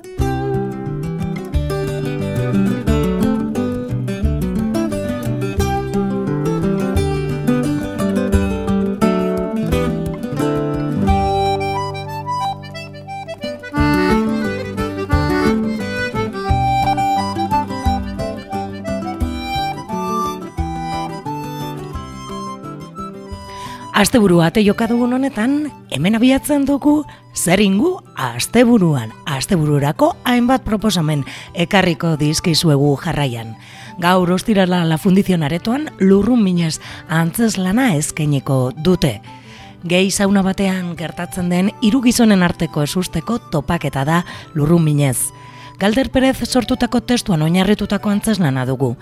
Bye. Asteburua ate joka dugun honetan, hemen abiatzen dugu zer ingu asteburuan, astebururako hainbat proposamen ekarriko dizkizuegu jarraian. Gaur ostirala la fundizion aretoan lurrun minez antzes lana eskainiko dute. Gehi sauna batean gertatzen den hiru gizonen arteko esusteko topaketa da lurrun minez. Galder Perez sortutako testuan oinarritutako antzeslana dugu,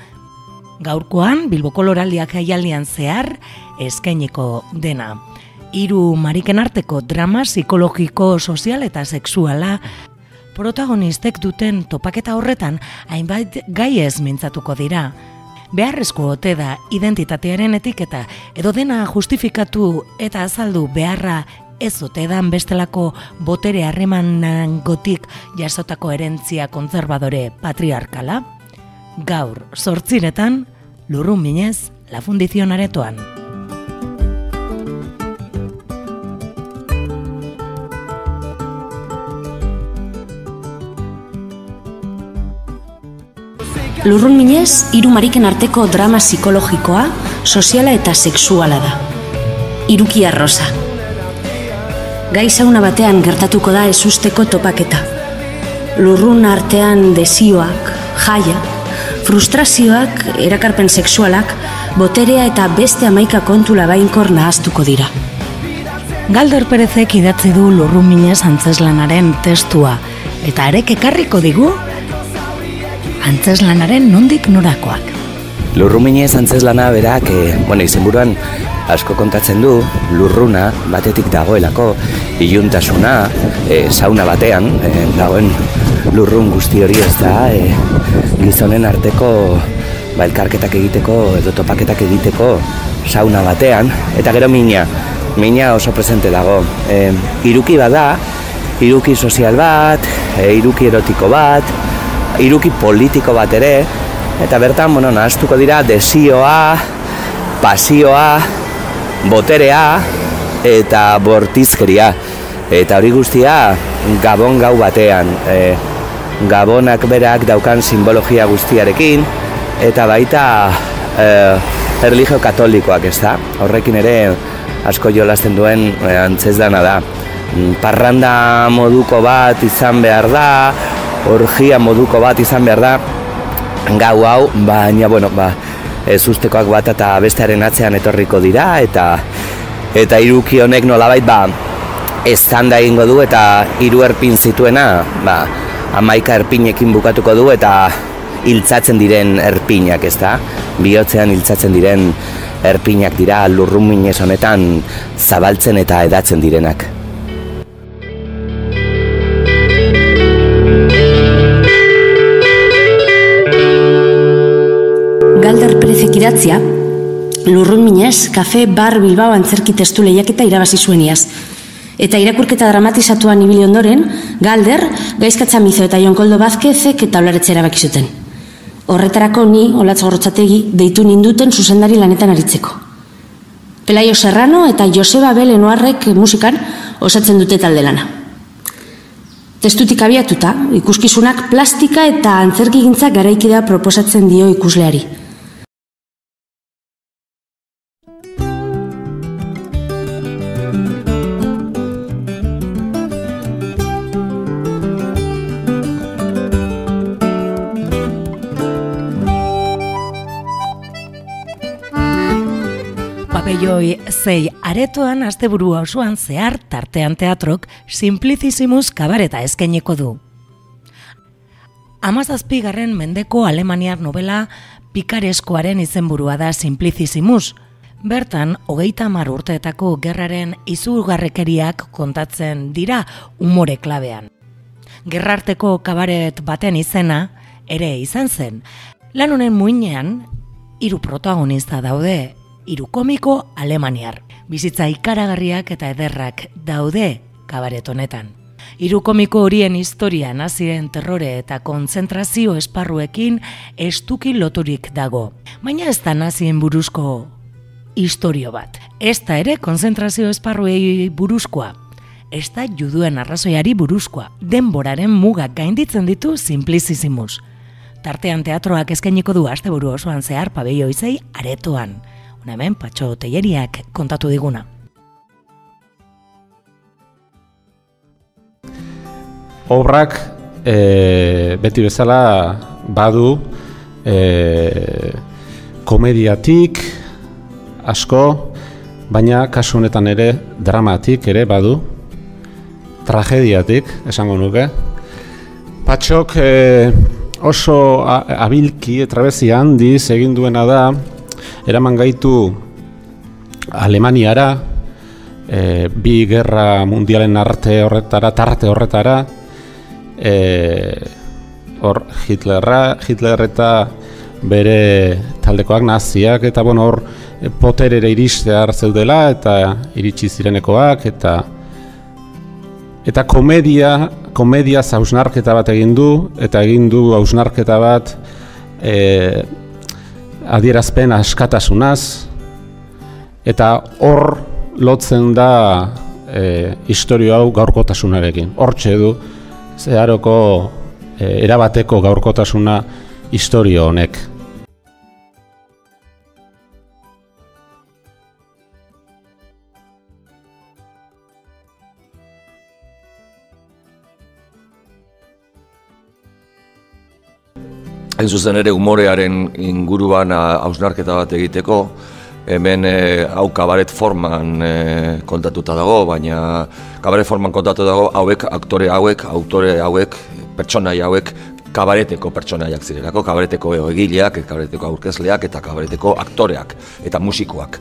gaurkoan Bilboko Loraldiak jaialdian zehar eskainiko dena. Hiru mariken arteko drama psikologiko, sozial eta sexuala protagonistek duten topaketa horretan hainbait gai ez mintzatuko dira. Beharrezko ote da identitatearen etiketa edo dena justifikatu eta azaldu beharra ez ote dan bestelako botere harremanan gotik jasotako erentzia konzervadore patriarkala? Gaur sortziretan, lurrun minez, la fundizion aretoan. Lurrun minez, hiru mariken arteko drama psikologikoa, soziala eta sexuala da. Irukia rosa. Gai zauna batean gertatuko da ezusteko topaketa. Lurrun artean desioak, jaia, frustrazioak, erakarpen sexualak, boterea eta beste amaika kontu labainkor nahaztuko dira. Galder Perezek idatzi du lurru minez antzeslanaren testua, eta arek ekarriko digu antzeslanaren nondik norakoak. Lurru minez antzeslana berak, e, bueno, izenburuan asko kontatzen du, lurruna batetik dagoelako, iluntasuna, e, sauna batean, e, dagoen lurrun guzti hori ez da, e, gizonen arteko ba, elkarketak egiteko edo topaketak egiteko sauna batean, eta gero mina, mina oso presente dago. E, iruki bada, iruki sozial bat, e, iruki erotiko bat, iruki politiko bat ere, eta bertan, bueno, nahaztuko dira desioa, pasioa, boterea, eta bortizkeria. Eta hori guztia gabon gau batean. E, gabonak berak daukan simbologia guztiarekin eta baita e, erlijio katolikoak ez da. Horrekin ere asko jolasten duen e, antzez dana da. Parranda moduko bat izan behar da, orgia moduko bat izan behar da, gau hau, baina, bueno, ba, ez ustekoak bat eta bestearen atzean etorriko dira, eta eta iruki honek nolabait, ba, ez da egingo du, eta hiru erpin zituena, ba, amaika erpinekin bukatuko du eta hiltzatzen diren erpinak, ez da? Biotzean hiltzatzen diren erpinak dira lurrun honetan zabaltzen eta edatzen direnak. Idatzia, lurrun minez, kafe bar bilbao antzerki testu lehiaketa irabazi zueniaz, Eta irakurketa dramatizatuan ibili ondoren, Galder, gaizkatza mizo eta Jonkoldo Bazkezek eta olaretze erabaki zuten. Horretarako ni, olatz gorrotzategi, deitu ninduten zuzendari lanetan aritzeko. Pelaio Serrano eta Joseba Belenoarrek musikan osatzen dute talde lana. Testutik abiatuta, ikuskizunak plastika eta antzerkigintza garaikidea proposatzen dio ikusleari. Joi zei aretoan asteburua osoan zehar tartean teatrok simplicissimus kabareta eskaineko du. Amazazpigarren mendeko alemaniar novela pikareskoaren izenburua da simplicissimus. Bertan, hogeita mar urteetako gerraren izugarrekeriak kontatzen dira umore klabean. Gerrarteko kabaret baten izena ere izan zen. Lan honen muinean, hiru protagonista daude hiru komiko alemaniar. Bizitza ikaragarriak eta ederrak daude kabaret honetan. Hiru komiko horien historia naziren terrore eta kontzentrazio esparruekin estuki loturik dago. Baina ez da nazien buruzko historio bat. Ez da ere konzentrazio esparruei buruzkoa. Ez da juduen arrazoiari buruzkoa. Denboraren mugak gainditzen ditu simplizizimus. Tartean teatroak eskainiko du asteburu osoan zehar pabeio izei aretoan. Una hemen patxo teieriak kontatu diguna. Obrak e, beti bezala badu e, komediatik asko, baina kasu honetan ere dramatik ere badu, tragediatik esango nuke. Patxok e, oso abilki, trabezi handiz egin duena da, eraman gaitu Alemaniara, e, bi gerra mundialen arte horretara, tarte horretara, e, hor Hitlerra, Hitler eta bere taldekoak naziak eta bueno hor poterere iristea zeudela eta iritsi zirenekoak eta eta komedia komedia zausnarketa bat egin du eta egin du hausnarketa bat e, adierazpen askatasunaz eta hor lotzen da e, historio hau gaurkotasunarekin. Hortxe du zeharoko e, erabateko gaurkotasuna historio honek. Hain zuzen ere umorearen inguruan hausnarketa bat egiteko, hemen e, hau kabaret forman e, kontatuta dago, baina kabaret forman kontatu dago hauek, aktore hauek, autore hauek, pertsonai hauek, kabareteko pertsonaiak zirelako, kabareteko egileak, kabareteko aurkezleak eta kabareteko aktoreak eta musikoak.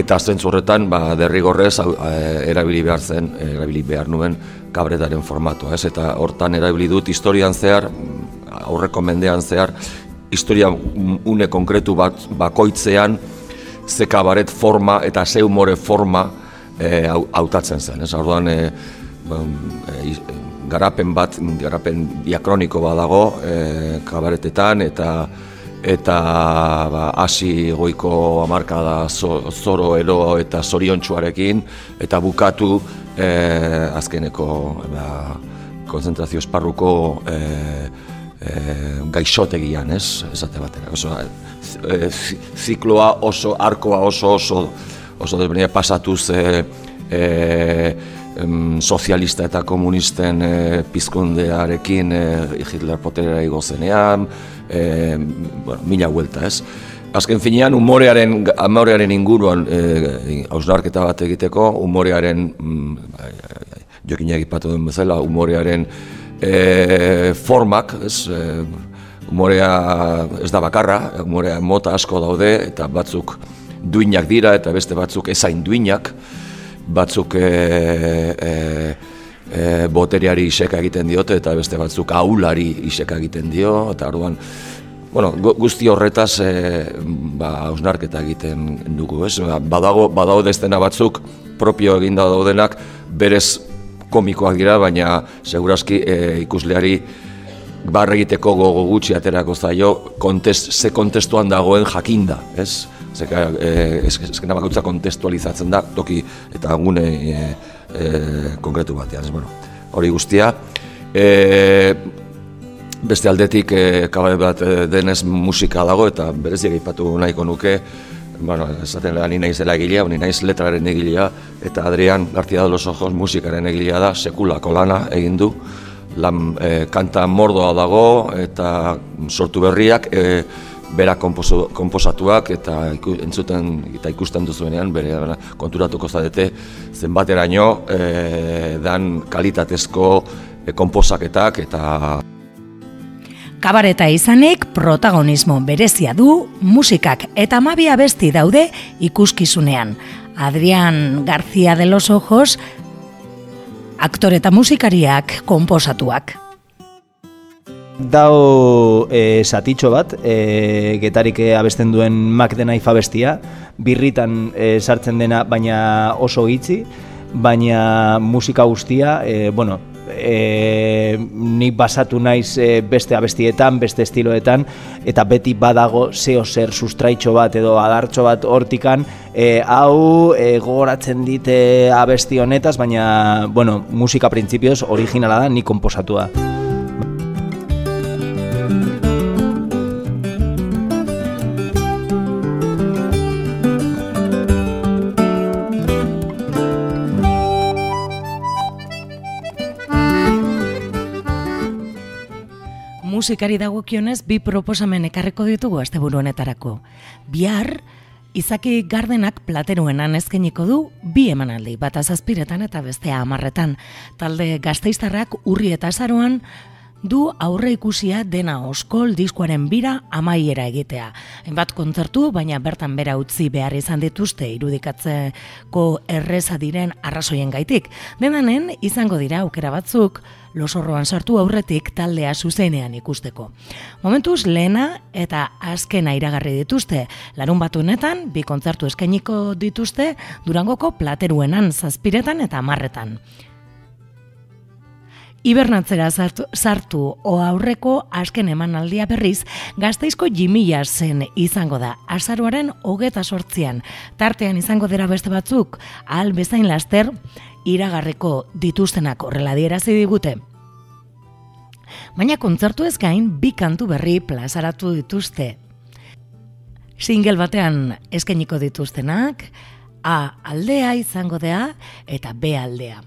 Eta zentzu horretan, ba, derrigorrez e, erabili behar zen, erabili behar nuen kabaretaren formatua, ez? Eta hortan erabili dut historian zehar, aurreko mendean zehar, historia une konkretu bat bakoitzean ze kabaret forma eta ze humore forma e, hautatzen zen. Ez orduan e, garapen bat, garapen diakroniko badago e, kabaretetan eta eta ba, hasi goiko amarka da zoro ero eta zoriontsuarekin eta bukatu e, azkeneko ba, konzentrazio esparruko e, e, gaixotegian, ez, esate batera. Oso, e, zikloa oso, arkoa oso, oso, oso desberdina pasatuz e, e, sozialista eta komunisten e, pizkundearekin e, Hitler poterera igozenean, e, bueno, mila huelta, ez. Azken finean, umorearen, umorearen inguruan e, hausnarketa bat egiteko, umorearen, mm, jokin egipatu duen bezala, umorearen e, formak, ez, e, umorea ez da bakarra, umorea mota asko daude eta batzuk duinak dira eta beste batzuk ezain duinak, batzuk e, e, e, boteriari iseka egiten diote eta beste batzuk aulari iseka egiten dio, eta orduan Bueno, guzti horretaz e, ba, ausnarketa egiten dugu, ez? Ba, badago, badago destena batzuk, propio eginda daudenak, berez komikoak dira, baina segurazki e, ikusleari barra egiteko gogo gutxi aterako zaio, kontest, ze kontestuan dagoen jakinda, ez? Zeka, e, ezkena bakutza kontestualizatzen da, toki eta gune e, e, konkretu batean, ez, bueno, hori guztia. E, beste aldetik, e, kabaret bat denez musika dago, eta berezik egipatu nahiko nuke, bueno, esaten da ni naizela egilea, ni naiz letraren egilea eta Adrian García de los Ojos musikaren egilea da, sekulako lana egin du. Lan e, kanta mordoa dago eta sortu berriak e, bera konposatuak eta entzuten eta ikusten duzuenean bere konturatuko zadete zenbateraino e, dan kalitatezko e, konposaketak eta Kabareta izanik protagonismo berezia du musikak eta mabia besti daude ikuskizunean. Adrián García de los Ojos, aktore eta musikariak komposatuak. Dao e, satitxo bat, e, getarik abesten duen Mac the Knife abestia, birritan e, sartzen dena baina oso hitzi, baina musika guztia, e, bueno, e, nik basatu naiz e, beste abestietan, beste estiloetan, eta beti badago zeo zer sustraitxo bat edo adartxo bat hortikan, e, hau e, gogoratzen dite abesti honetaz, baina, bueno, musika printzipioz originala da, nik komposatua. Musikari dagokionez bi proposamen ekarriko ditugu asteburu honetarako. Bihar Izaki Gardenak plateruenan eskeniko du bi emanaldi, bat azazpiretan eta bestea amarretan. Talde gazteiztarrak urri eta zaroan du aurre ikusia dena oskol diskuaren bira amaiera egitea. Enbat kontzertu, baina bertan bera utzi behar izan dituzte irudikatzeko erreza diren arrazoien gaitik. Denanen, izango dira aukera batzuk, losorroan sartu aurretik taldea zuzenean ikusteko. Momentuz lehena eta azkena iragarri dituzte. Larun batu honetan, bi kontzertu eskainiko dituzte Durangoko plateruenan zazpiretan eta marretan. Ibernatzera sartu, sartu o aurreko asken emanaldia berriz, gazteizko jimila zen izango da, azaruaren hogeta sortzian, tartean izango dira beste batzuk, ahal bezain laster, iragarreko dituztenak horrela dierazi digute. Baina kontzertu ez gain, bi kantu berri plazaratu dituzte. Single batean eskainiko dituztenak, A aldea izango da eta B aldea.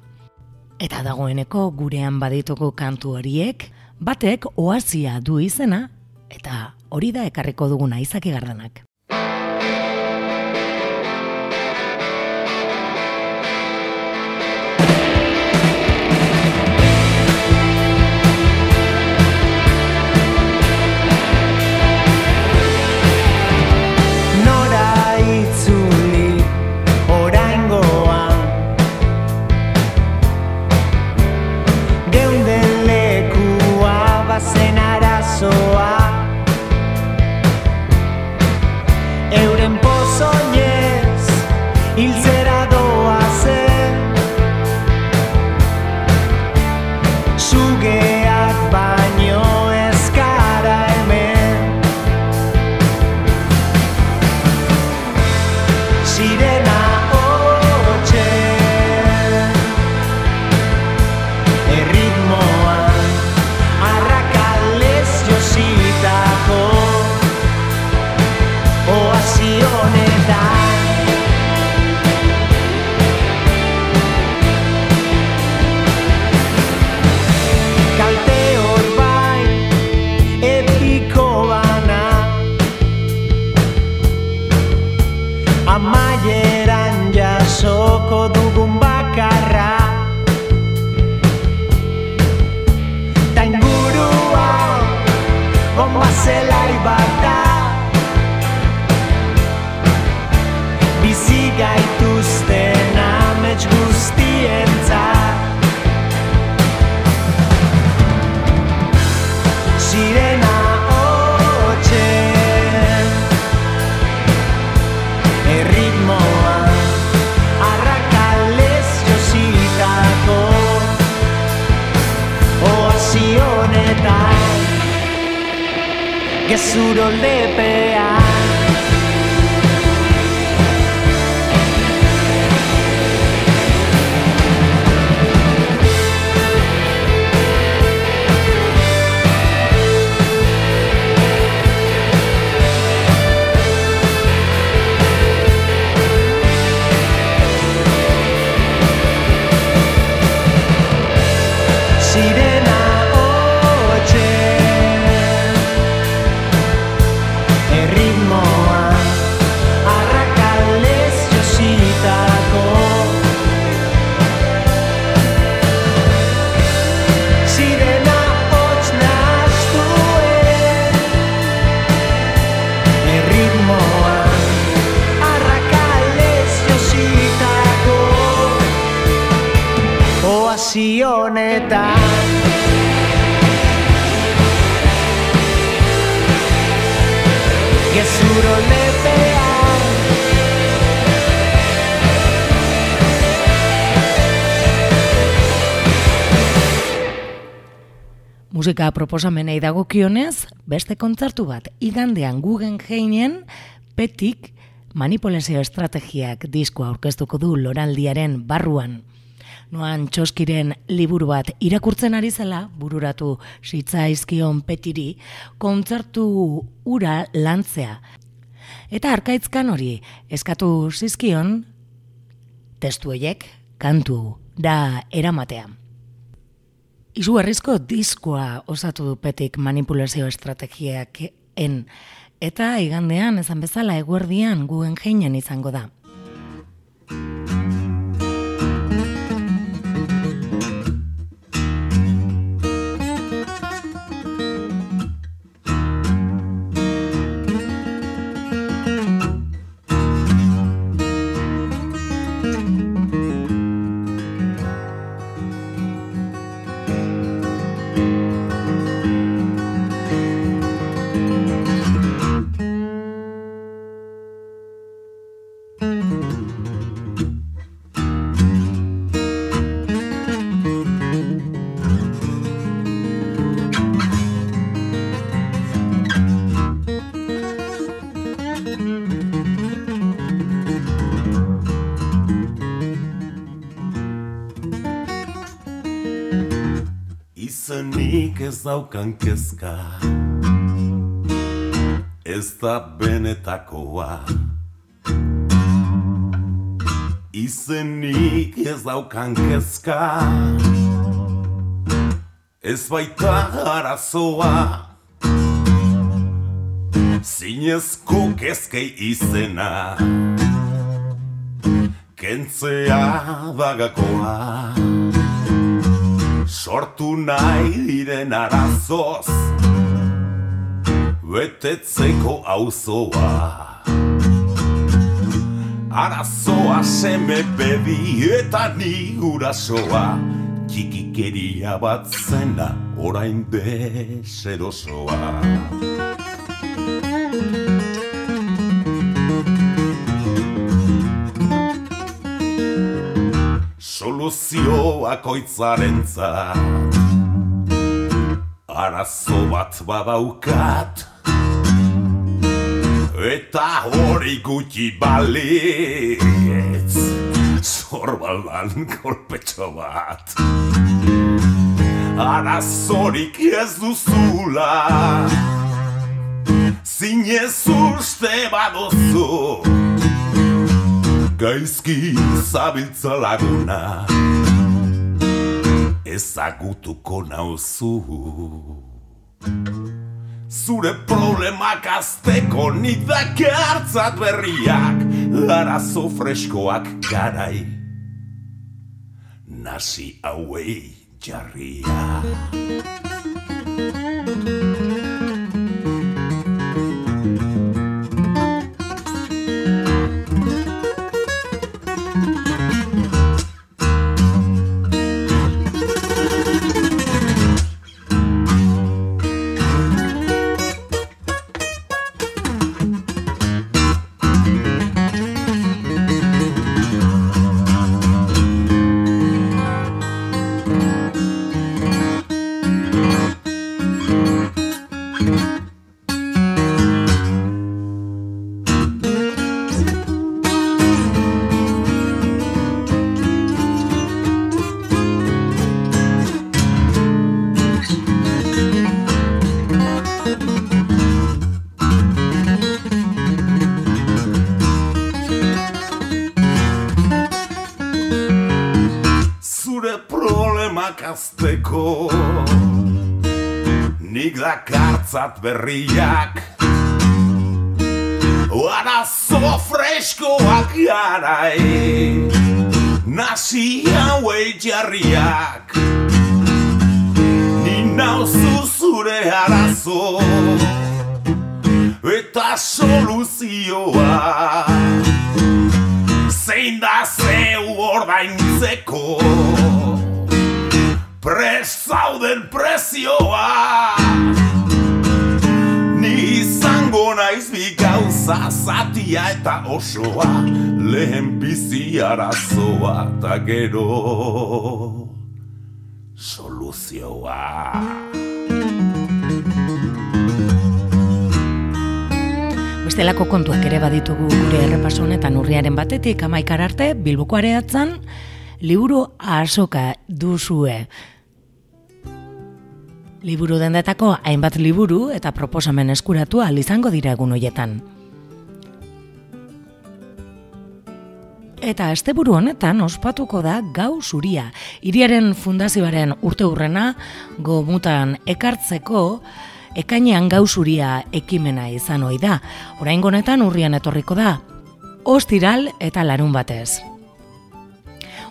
Eta dagoeneko gurean badituko kantu horiek, batek oazia du izena, eta hori da ekarriko duguna izaki gardanak. easy amaieran jasoko dugun bakarra. Ta ingurua bomba zelai bat da. Bizi gaituzten amets guztientzat. Que su rol de pea honetan Gezuro lepean Musika proposamenei dagokionez, beste kontzertu bat igandean Guggenheinen petik manipulazio estrategiak diskoa aurkeztuko du loraldiaren barruan. Noan txoskiren liburu bat irakurtzen ari zela, bururatu zitzaizkion petiri, kontzertu ura lantzea. Eta arkaitzkan hori, eskatu zizkion, testueiek kantu da eramatea. Izugarrizko diskoa osatu du petik manipulazio estrategiak en, eta igandean ezan bezala eguerdian guen jeinen izango da. Ez daukan kezka Ez da benetakoa. Izenik ez daukan kezka Ez baita arazoa. Zinezko kezkei izena. Kentzea dagakoa Sortu nahi diren arazoz. Betetzeko auzoa. Arazoa seme bedi eta ni gurasoa. Txikikeria bat zena orain deserosoa Soluzioak oitzaren Arazo bat badaukat. Eta hori gutxi balitz. Zorbaldan kolpetxo bat. Arazorik ez duzula. Zinez uste baduzu gaizki zabiltza laguna ezagutuko nauzu Zure problemak azteko nidak hartzat berriak Arazo freskoak garai. Nasi hauei jarriak azteko Nik dakartzat berriak. Arazo freskoak garai. Nasi hauei jarriak. Ni nauzu zure arazo. Eta soluzioa. Zein da zeu ordaintzeko Prez zauden prezioa. Ni izango naiz bi gauza Zatia eta osoa Lehen bizi arazoa Ta gero Soluzioa. Bestelako kontuak ere baditugu gure errepaso honetan urriaren batetik amaikar arte Bilboko areatzen liburu asoka duzue. Liburu dendetako hainbat liburu eta proposamen eskuratu ahal izango dira egun hoietan. Eta asteburu honetan ospatuko da gau zuria. Iriaren fundazioaren urte hurrena gomutan ekartzeko ekainean gau zuria ekimena izan ohi da. Orain honetan urrian etorriko da. Ostiral eta larun batez.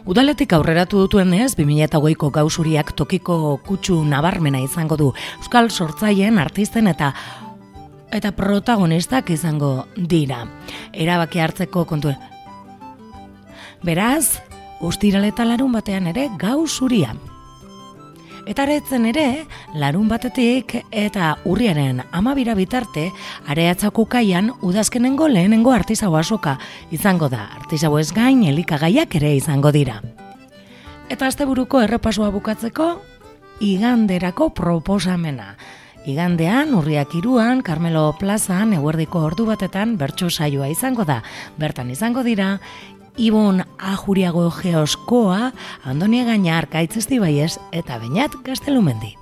Udaletik aurreratu dutuen ez, 2008ko gauzuriak tokiko kutsu nabarmena izango du. Euskal sortzaien, artisten eta eta protagonistak izango dira. Erabaki hartzeko kontu. Beraz, ustiral eta larun batean ere gau zuria. Eta aretzen ere, larun batetik eta urriaren amabira bitarte, areatzako kaian udazkenengo lehenengo artizau asoka izango da. Artizau ez gain, elikagaiak ere izango dira. Eta asteburuko errepasoa bukatzeko, iganderako proposamena. Igandean, urriak iruan, Carmelo Plazan, eguerdiko ordu batetan, bertso saioa izango da. Bertan izango dira, Ibon Ajuriago Geoskoa, Andonia Gainar, Kaitzesti Baiez eta Beñat Gaztelumendi.